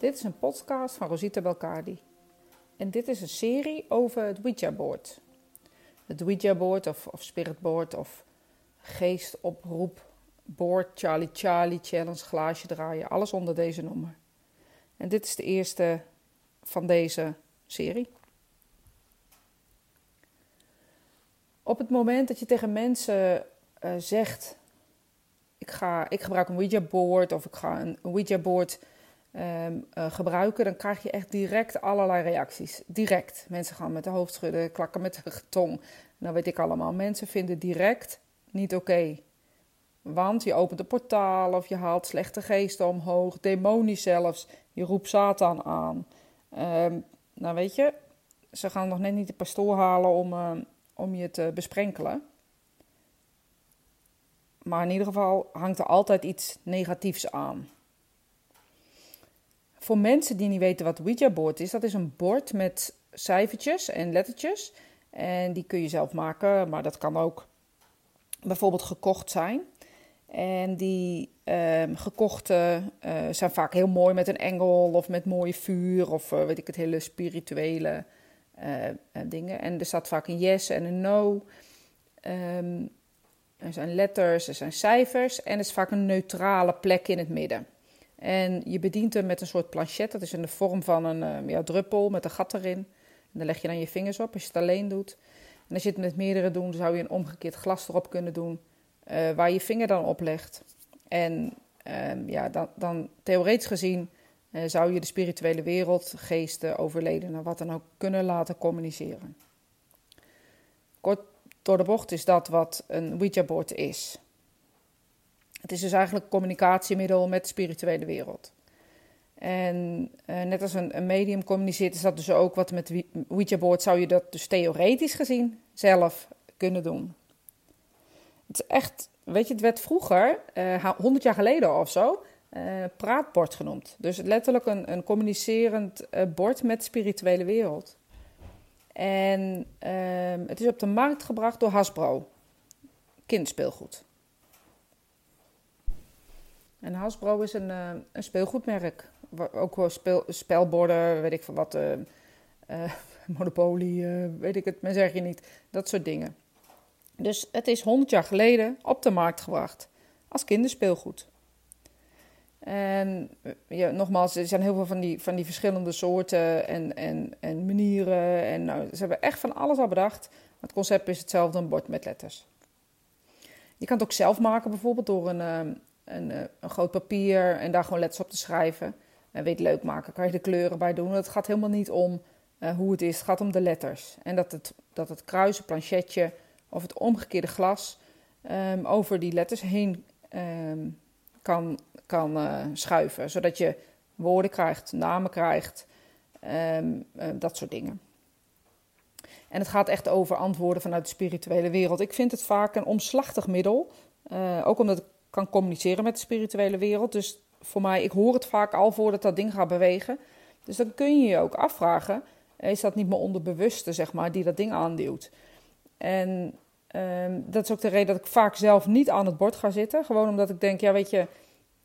Dit is een podcast van Rosita Belcardi. En dit is een serie over het Ouija-board. Het Ouija-board of, of Spirit-board of geestoproep, board, Charlie Charlie, challenge, glaasje draaien. Alles onder deze noemer. En dit is de eerste van deze serie. Op het moment dat je tegen mensen uh, zegt: ik, ga, ik gebruik een Ouija-board of ik ga een Ouija-board um, uh, gebruiken, dan krijg je echt direct allerlei reacties. Direct. Mensen gaan met de hoofd schudden, klakken met de tong. Nou weet ik allemaal. Mensen vinden direct niet oké. Want je opent een portaal of je haalt slechte geesten omhoog, demonisch zelfs. Je roept Satan aan. Um, nou weet je, ze gaan nog net niet de pastoor halen om, uh, om je te besprenkelen. Maar in ieder geval hangt er altijd iets negatiefs aan. Voor mensen die niet weten wat Ouija-board is, dat is een bord met cijfertjes en lettertjes. En die kun je zelf maken, maar dat kan ook bijvoorbeeld gekocht zijn. En die um, gekochte uh, zijn vaak heel mooi met een engel of met mooie vuur of uh, weet ik het, hele spirituele uh, dingen. En er staat vaak een yes en een no. Um, er zijn letters, er zijn cijfers en er is vaak een neutrale plek in het midden. En je bedient hem met een soort planchet. Dat is in de vorm van een uh, ja, druppel met een gat erin. En dan leg je dan je vingers op als je het alleen doet. En als je het met meerdere doet, zou je een omgekeerd glas erop kunnen doen. Uh, waar je vinger dan op legt. En uh, ja, dan, dan, theoretisch gezien uh, zou je de spirituele wereld, geesten, overledenen, wat dan ook kunnen laten communiceren. Kort door de bocht is dat wat een Ouija-board is. Het is dus eigenlijk een communicatiemiddel met de spirituele wereld. En uh, net als een, een, medium communiceert, is dat dus ook wat met Ouija-board zou je dat dus theoretisch gezien zelf kunnen doen. Het is echt, weet je, het werd vroeger, uh, 100 jaar geleden of zo, uh, praatbord genoemd. Dus letterlijk een, een communicerend bord met de spirituele wereld. En um, het is op de markt gebracht door Hasbro, kinderspeelgoed. En Hasbro is een, uh, een speelgoedmerk. Ook speel, spelborden, weet ik van wat, uh, Monopoly, weet ik het, men zeg je niet. Dat soort dingen. Dus het is 100 jaar geleden op de markt gebracht als kinderspeelgoed. En nogmaals, er zijn heel veel van die, van die verschillende soorten en, en, en manieren. En nou, ze hebben echt van alles al bedacht. Het concept is hetzelfde, een bord met letters. Je kan het ook zelf maken, bijvoorbeeld door een, een, een groot papier en daar gewoon letters op te schrijven. En weet leuk maken, kan je de kleuren bij doen. Het gaat helemaal niet om uh, hoe het is, het gaat om de letters. En dat het, dat het kruisen, planchetje of het omgekeerde glas um, over die letters heen um, kan, kan uh, schuiven. Zodat je woorden krijgt, namen krijgt, uh, dat soort dingen. En het gaat echt over antwoorden vanuit de spirituele wereld. Ik vind het vaak een omslachtig middel. Ook omdat ik kan communiceren met de spirituele wereld. Dus voor mij, ik hoor het vaak al voordat dat ding gaat bewegen. Dus dan kun je je ook afvragen, is dat niet mijn onderbewuste, zeg maar, die dat ding aanduwt? En um, dat is ook de reden dat ik vaak zelf niet aan het bord ga zitten. Gewoon omdat ik denk, ja weet je,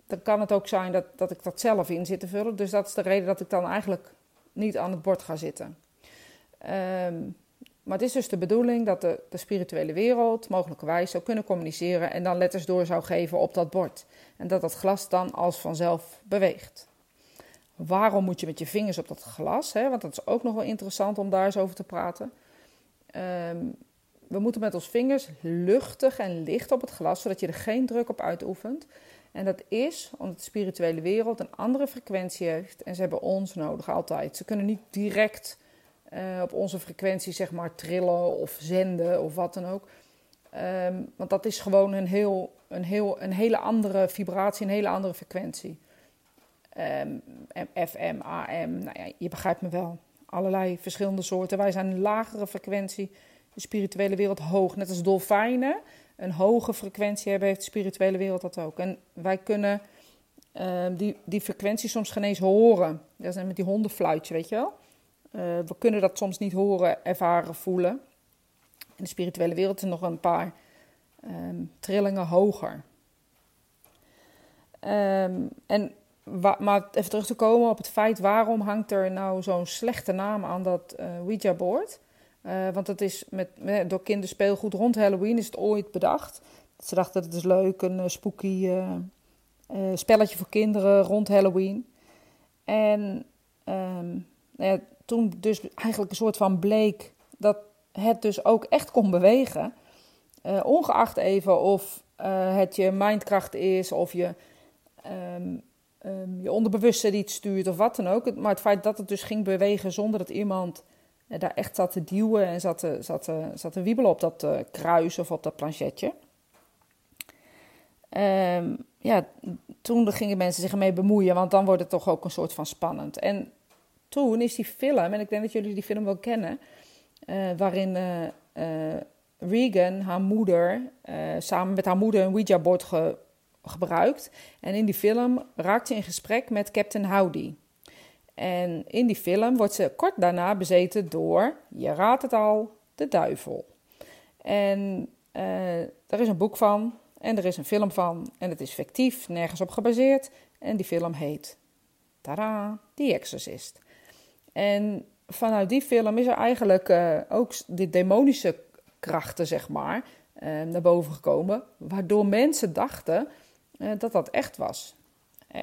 dan kan het ook zijn dat, dat ik dat zelf in zit te vullen. Dus dat is de reden dat ik dan eigenlijk niet aan het bord ga zitten. Um, maar het is dus de bedoeling dat de, de spirituele wereld mogelijkerwijs zou kunnen communiceren en dan letters door zou geven op dat bord. En dat dat glas dan als vanzelf beweegt. Waarom moet je met je vingers op dat glas? Hè? Want dat is ook nog wel interessant om daar eens over te praten. Um, we moeten met ons vingers luchtig en licht op het glas, zodat je er geen druk op uitoefent. En dat is omdat de spirituele wereld een andere frequentie heeft en ze hebben ons nodig altijd. Ze kunnen niet direct uh, op onze frequentie zeg maar trillen of zenden of wat dan ook. Um, want dat is gewoon een, heel, een, heel, een hele andere vibratie, een hele andere frequentie. Um, FM, AM, nou ja, je begrijpt me wel. Allerlei verschillende soorten. Wij zijn een lagere frequentie, de spirituele wereld hoog. Net als dolfijnen een hoge frequentie hebben, heeft de spirituele wereld dat ook. En wij kunnen uh, die, die frequentie soms geen eens horen. Dat is met die hondenfluitje, weet je wel. Uh, we kunnen dat soms niet horen, ervaren, voelen. In de spirituele wereld zijn nog een paar um, trillingen hoger. Um, en maar even terug te komen op het feit waarom hangt er nou zo'n slechte naam aan dat uh, Ouija-board? Uh, want het is met, met, door kinderspeelgoed rond Halloween is het ooit bedacht. Ze dachten dat het is leuk, een spooky spelletje voor kinderen rond Halloween. En um, nou toen dus eigenlijk een soort van bleek dat het dus ook echt kon bewegen. ongeacht even of het je mindkracht is of je um, um, je onderbewustzijn iets stuurt of wat dan ook. Maar het feit dat het dus ging bewegen zonder dat iemand uh, daar echt zat te duwen en zat te, zat zat te wiebelen op dat kruis of op dat planchetje. Um, ja, toen gingen mensen zich ermee bemoeien, want dan wordt het toch ook een soort van spannend. En toen is die film, en ik denk dat jullie die film wel kennen, uh, waarin Regan, haar moeder, samen met haar moeder een Ouija-bord ge gebruikt. En in die film raakt ze in gesprek met Captain Howdy. En in die film wordt ze kort daarna bezeten door, je raadt het al, de duivel. En uh, er is een boek van en er is een film van en het is fictief, nergens op gebaseerd. En die film heet, tada, The Exorcist. En vanuit die film is er eigenlijk uh, ook de demonische krachten, zeg maar, uh, naar boven gekomen. Waardoor mensen dachten uh, dat dat echt was.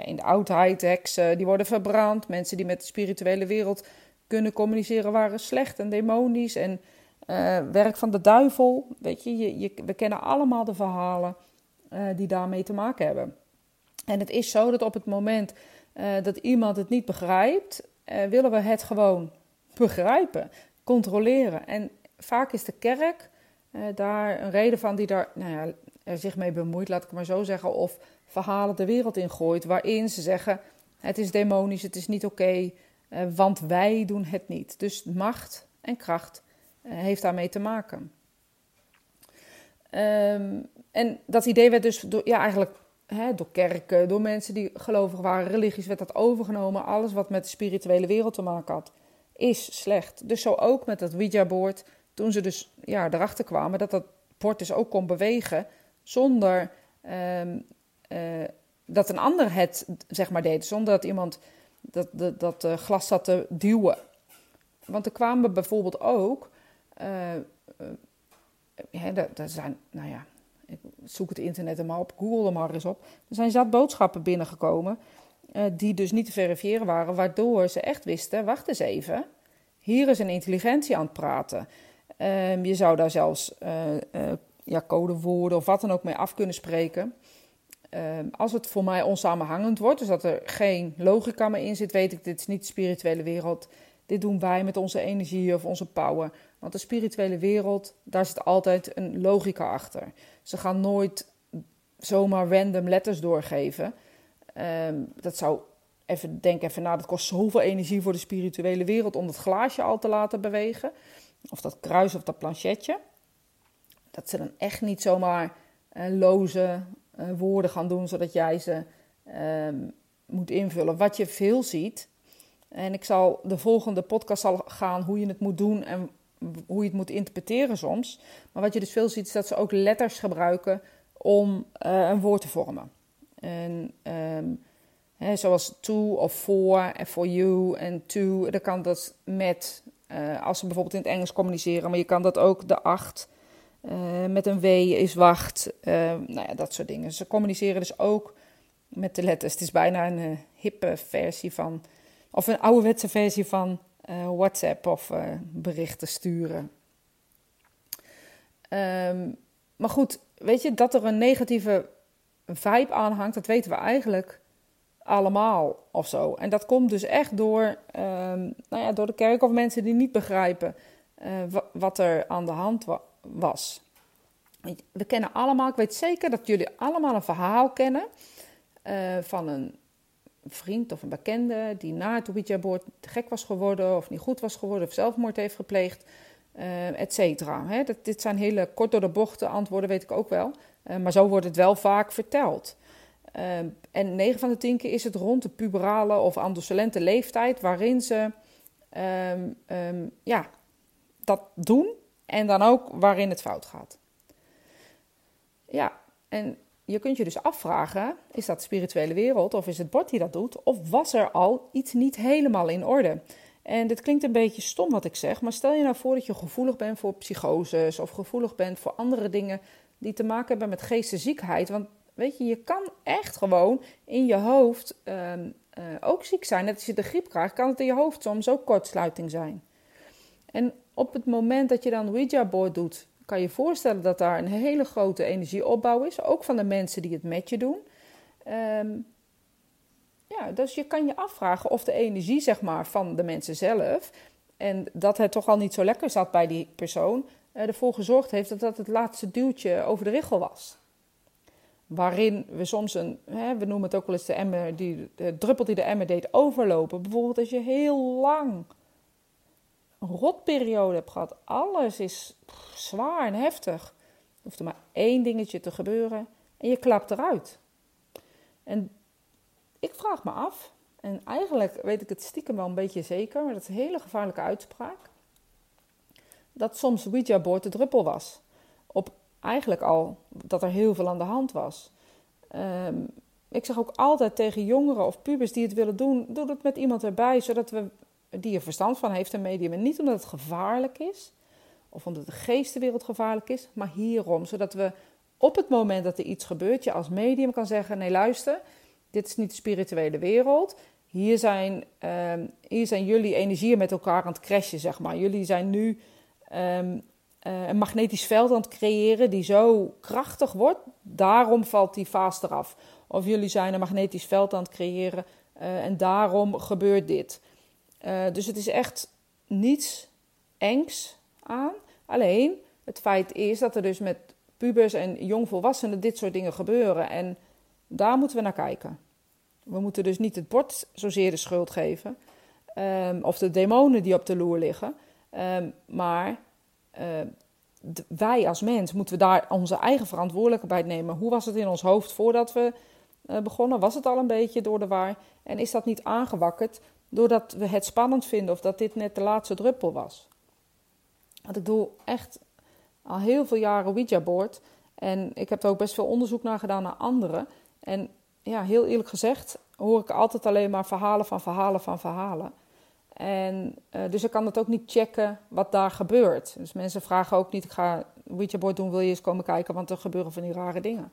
In de oudheid, heksen die worden verbrand. Mensen die met de spirituele wereld kunnen communiceren waren slecht en demonisch. En werk van de duivel. Weet je, je, je we kennen allemaal de verhalen die daarmee te maken hebben. En het is zo dat op het moment dat iemand het niet begrijpt, willen we het gewoon begrijpen, controleren. En vaak is de kerk daar een reden van die daar, nou ja, er zich mee bemoeit, laat ik maar zo zeggen, of verhalen de wereld in gooit waarin ze zeggen: het is demonisch, het is niet oké, uh, want wij doen het niet. Dus macht en kracht uh, heeft daarmee te maken. Um, en dat idee werd dus door, ja, eigenlijk hè, door kerken, door mensen die gelovig waren, religies, werd dat overgenomen. Alles wat met de spirituele wereld te maken had, is slecht. Dus zo ook met dat Ouija-board. Toen ze dus ja, erachter kwamen dat dat bord dus ook kon bewegen zonder um, uh, dat een ander het zeg maar deed. Zonder dat iemand dat, dat, dat uh, glas zat te duwen. Want er kwamen bijvoorbeeld ook. Er zijn, nou ja, ik zoek het internet er maar op, google er maar eens op. Er zijn zat boodschappen binnengekomen. die dus niet te verifiëren waren, waardoor ze echt wisten: wacht eens even, hier is een intelligentie aan het praten. Uh, je zou daar zelfs uh, uh, ja, codewoorden of wat dan ook mee af kunnen spreken. Ehm, als het voor mij onsamenhangend wordt, dus dat er geen logica meer in zit, weet ik, dit is niet de spirituele wereld. Dit doen wij met onze energie of onze power. Want de spirituele wereld, daar zit altijd een logica achter. Ze gaan nooit zomaar random letters doorgeven. Ehm, dat zou, even, denk even na, dat kost zoveel energie voor de spirituele wereld om dat glaasje al te laten bewegen. Of dat kruis of dat planchetje dat ze dan echt niet zomaar uh, loze uh, woorden gaan doen, zodat jij ze uh, moet invullen. Wat je veel ziet, en ik zal de volgende podcast al gaan hoe je het moet doen en hoe je het moet interpreteren soms. Maar wat je dus veel ziet, is dat ze ook letters gebruiken om uh, een woord te vormen. En um, hè, zoals to of for en for you en to, dan kan dat met, uh, als ze bijvoorbeeld in het Engels communiceren, maar je kan dat ook de acht uh, met een W is wacht. Uh, nou ja, dat soort dingen. Ze communiceren dus ook met de letters. Het is bijna een hippe versie van, of een ouderwetse versie van WhatsApp of berichten sturen. Um, maar goed, weet je, dat er een negatieve vibe aan hangt, dat weten we eigenlijk allemaal of zo. En dat komt dus echt door, um, nou ja, door de kerk of mensen die niet begrijpen wat er aan de hand was. We kennen allemaal, ik weet zeker dat jullie allemaal een verhaal kennen van een vriend of een bekende die na het Ouija-boord te gek was geworden of niet goed was geworden of zelfmoord heeft gepleegd, uh, et cetera. Dit zijn hele kort door de bochten antwoorden, weet ik ook wel. Uh, maar zo wordt het wel vaak verteld. Uh, en 9 van de 10 keer is het rond de puberale of adolescente leeftijd waarin ze um, um, ja, dat doen en dan ook waarin het fout gaat. Ja, en je kunt je dus afvragen: is dat de spirituele wereld of is het bord die dat doet? Of was er al iets niet helemaal in orde? En dit klinkt een beetje stom wat ik zeg, maar stel je nou voor dat je gevoelig bent voor psychoses of gevoelig bent voor andere dingen die te maken hebben met geestesziekheid. Want weet je, je kan echt gewoon in je hoofd ehm, eh, ook ziek zijn. Net als je de griep krijgt, kan het in je hoofd soms ook kortsluiting zijn. En op het moment dat je dan Ouija-board doet, kan je voorstellen dat daar een hele grote energieopbouw is. Ook van de mensen die het met je doen. Ehm, ja, dus je kan je afvragen of de energie zeg maar, van de mensen zelf... en dat het toch al niet zo lekker zat bij die persoon... Uh, ervoor gezorgd heeft dat dat het laatste duwtje over de richel was. Waarin we soms een, hè, we noemen het ook wel eens de, emmer die, de druppel die de emmer deed overlopen. Bijvoorbeeld als je heel lang rotperiode hebt gehad. Alles is zwaar en heftig. Er hoeft er maar één dingetje te gebeuren en je klapt eruit. En ik vraag me af, en eigenlijk weet ik het stiekem wel een beetje zeker, maar dat is een hele gevaarlijke uitspraak, dat soms Ouija-boord de druppel was. Op eigenlijk al dat er heel veel aan de hand was. Ehm, ik zeg ook altijd tegen jongeren of pubers die het willen doen, doe het met iemand erbij, zodat we die er verstand van heeft, een medium. En niet omdat het gevaarlijk is, of omdat de geestenwereld gevaarlijk is, maar hierom. Zodat we op het moment dat er iets gebeurt, je als medium kan zeggen: nee, luister, dit is niet de spirituele wereld. Hier zijn, ehm, hier zijn jullie energieën met elkaar aan het crashen, zeg maar. Jullie zijn nu ehm, eh, een magnetisch veld aan het creëren die zo krachtig wordt. Daarom valt die fase eraf. Of jullie zijn een magnetisch veld aan het creëren uh, en daarom gebeurt dit. Uh, dus het is echt niets engs aan. Alleen het feit is dat er dus met pubers en jongvolwassenen dit soort dingen gebeuren. En daar moeten we naar kijken. We moeten dus niet het bord zozeer de schuld geven. Um, of de demonen die op de loer liggen. Um, maar uh, wij als mens moeten we daar onze eigen verantwoordelijkheid nemen. Hoe was het in ons hoofd voordat we uh, begonnen? Was het al een beetje door de waar? En is dat niet aangewakkerd doordat we het spannend vinden of dat dit net de laatste druppel was? Want ik doe echt al heel veel jaren Ouija-board. En ik heb er ook best veel onderzoek naar gedaan naar anderen. En ja, heel eerlijk gezegd hoor ik altijd alleen maar verhalen van verhalen van verhalen. En uh, dus ik kan het ook niet checken wat daar gebeurt. Dus mensen vragen ook niet, ik ga Ouija-board doen, wil je eens komen kijken, want er gebeuren van die rare dingen.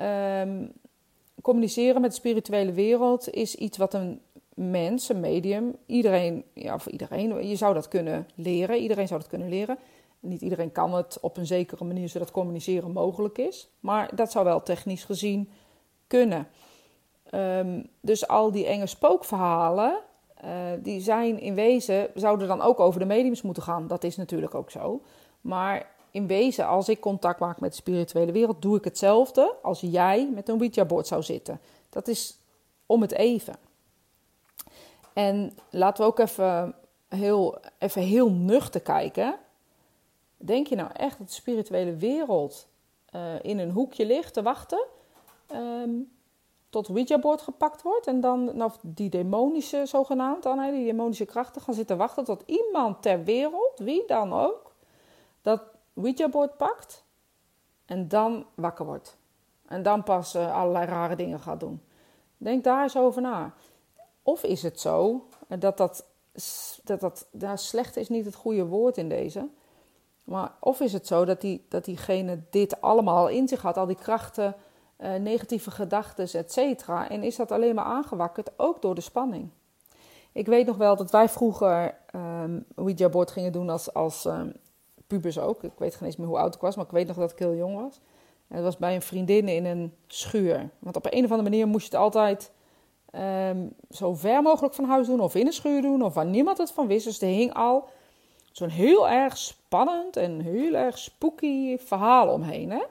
Um, communiceren met de spirituele wereld is iets wat een mens, een medium, iedereen, ja, voor iedereen, je zou dat kunnen leren. Iedereen zou dat kunnen leren. Niet iedereen kan het op een zekere manier zodat communiceren mogelijk is. Maar dat zou wel technisch gezien kunnen. Um, dus al die enge spookverhalen, uh, die zijn in wezen, zouden dan ook over de mediums moeten gaan. Dat is natuurlijk ook zo. Maar in wezen, als ik contact maak met de spirituele wereld, doe ik hetzelfde als jij met een Ouija-board zou zitten. Dat is om het even. En laten we ook even heel, even heel nuchter kijken. Denk je nou echt dat de spirituele wereld uh, in een hoekje ligt te wachten um, tot Ouija-board gepakt wordt en dan nou, die demonische zogenaamd dan, die demonische krachten gaan zitten wachten tot iemand ter wereld, wie dan ook, dat Ouija-board pakt en dan wakker wordt. En dan pas uh, allerlei rare dingen gaat doen. Denk daar eens over na. Of is het zo dat dat, dat, dat nou, slecht is niet het goede woord in deze. Maar of is het zo dat, die, dat diegene dit allemaal in zich had, al die krachten, uh, negatieve gedachten, et cetera. En is dat alleen maar aangewakkerd, ook door de spanning. Ik weet nog wel dat wij vroeger um, Ouija-board gingen doen als, als um, pubers ook. Ik weet geen eens meer hoe oud ik was, maar ik weet nog dat ik heel jong was. En dat was bij een vriendin in een schuur. Want op een of andere manier moest je het altijd um, zo ver mogelijk van huis doen, of in een schuur doen, of waar niemand het van wist. Dus er hing al zo'n heel erg spannend en heel erg spooky verhaal omheen. Hè?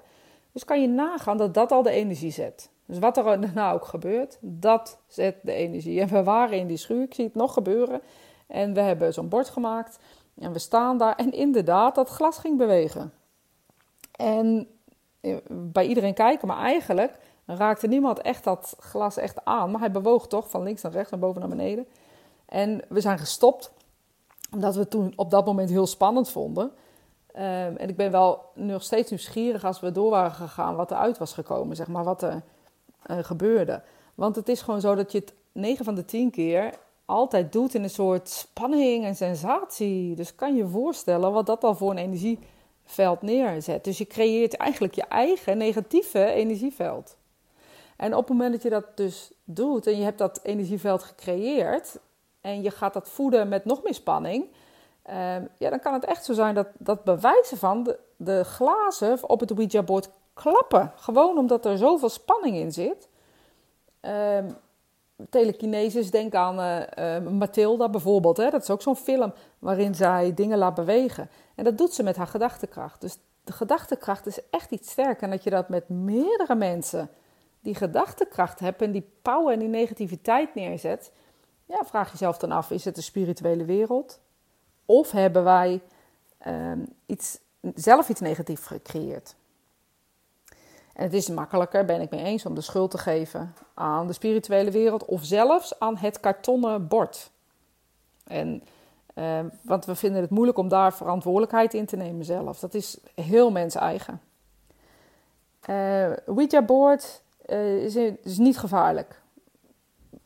Dus kan je nagaan dat dat al de energie zet. Dus wat er daarna ook gebeurt, dat zet de energie. En we waren in die schuur, ik zie het nog gebeuren. En we hebben zo'n bord gemaakt en we staan daar. En inderdaad, dat glas ging bewegen. En eh, bij iedereen kijken, maar eigenlijk raakte niemand echt dat glas echt aan. Maar hij bewoog toch van links naar rechts, naar boven naar beneden. En we zijn gestopt, omdat we het toen op dat moment heel spannend vonden. Ehm, en ik ben wel nog steeds nieuwsgierig als we door waren gegaan wat er uit was gekomen, zeg maar, wat er uh, gebeurde. Want het is gewoon zo dat je het 9 van de 10 keer altijd doet in een soort spanning en sensatie. Dus kan je voorstellen wat dat al voor een energieveld neerzet. Dus je creëert eigenlijk je eigen negatieve energieveld. En op het moment dat je dat dus doet en je hebt dat energieveld gecreëerd en je gaat dat voeden met nog meer spanning, ehm, ja, dan kan het echt zo zijn dat, dat bewijzen van de, de glazen op het Ouija-board klappen. Gewoon omdat er zoveel spanning in zit. Um, telekinesis, denk aan uh, Mathilda bijvoorbeeld. Hè? Dat is ook zo'n film waarin zij dingen laat bewegen. En dat doet ze met haar gedachtekracht. Dus de gedachtekracht is echt iets sterker. En dat je dat met meerdere mensen die gedachtekracht hebben en die power en die negativiteit neerzet. Ja, vraag jezelf dan af, is het de spirituele wereld? Of hebben wij ehm, iets, zelf iets negatiefs gecreëerd? En het is makkelijker, ben ik mee eens, om de schuld te geven aan de spirituele wereld of zelfs aan het kartonnen bord. En, eh, want we vinden het moeilijk om daar verantwoordelijkheid in te nemen zelf. Dat is heel mens eigen. Uh, Ouija-board uh, is, is niet gevaarlijk.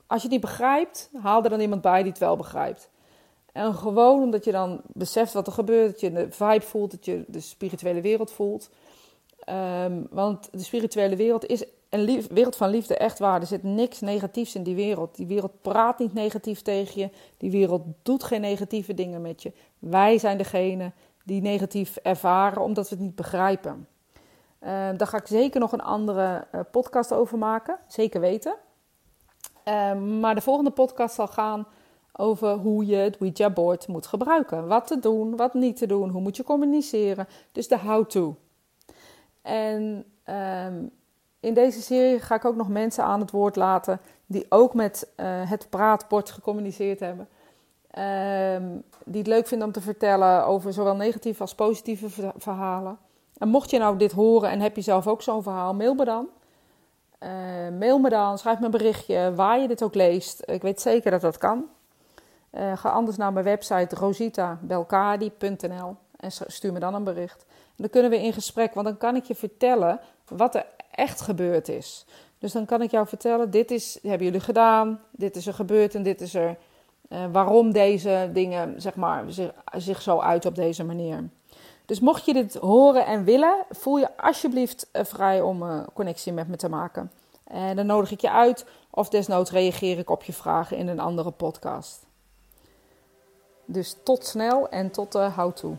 Als je het niet begrijpt, haal er dan iemand bij die het wel begrijpt. En gewoon omdat je dan beseft wat er gebeurt, dat je de vibe voelt, dat je de spirituele wereld voelt. Ehm, want de spirituele wereld is een wereld van liefde, echt waar. Er zit niks negatiefs in die wereld. Die wereld praat niet negatief tegen je. Die wereld doet geen negatieve dingen met je. Wij zijn degene die negatief ervaren omdat we het niet begrijpen. Uh, daar ga ik zeker nog een andere uh, podcast over maken. Zeker weten. Ehm, maar de volgende podcast zal gaan over hoe je het Ouija-board moet gebruiken. Wat te doen, wat niet te doen, hoe moet je communiceren. Dus de how-to. En um, in deze serie ga ik ook nog mensen aan het woord laten die ook met uh, het praatbord gecommuniceerd hebben. Die het leuk vinden om te vertellen over zowel negatieve als positieve verhalen. En mocht je nou dit horen en heb je zelf ook zo'n verhaal, mail me dan. Uh, mail me dan, schrijf me een berichtje waar je dit ook leest. Ik weet zeker dat dat kan. Uh, ga anders naar mijn website rositabelkadi.nl en stuur me dan een bericht dan kunnen we in gesprek, want dan kan ik je vertellen wat er echt gebeurd is. Dus dan kan ik jou vertellen: dit is, hebben jullie gedaan, dit is er gebeurd en dit is er. Uh, waarom deze dingen zeg maar, zich, zich zo uit op deze manier. Dus mocht je dit horen en willen, voel je alsjeblieft uh, vrij om een uh, connectie met me te maken. En dan nodig ik je uit, of desnoods reageer ik op je vragen in een andere podcast. Dus tot snel en tot de how-to.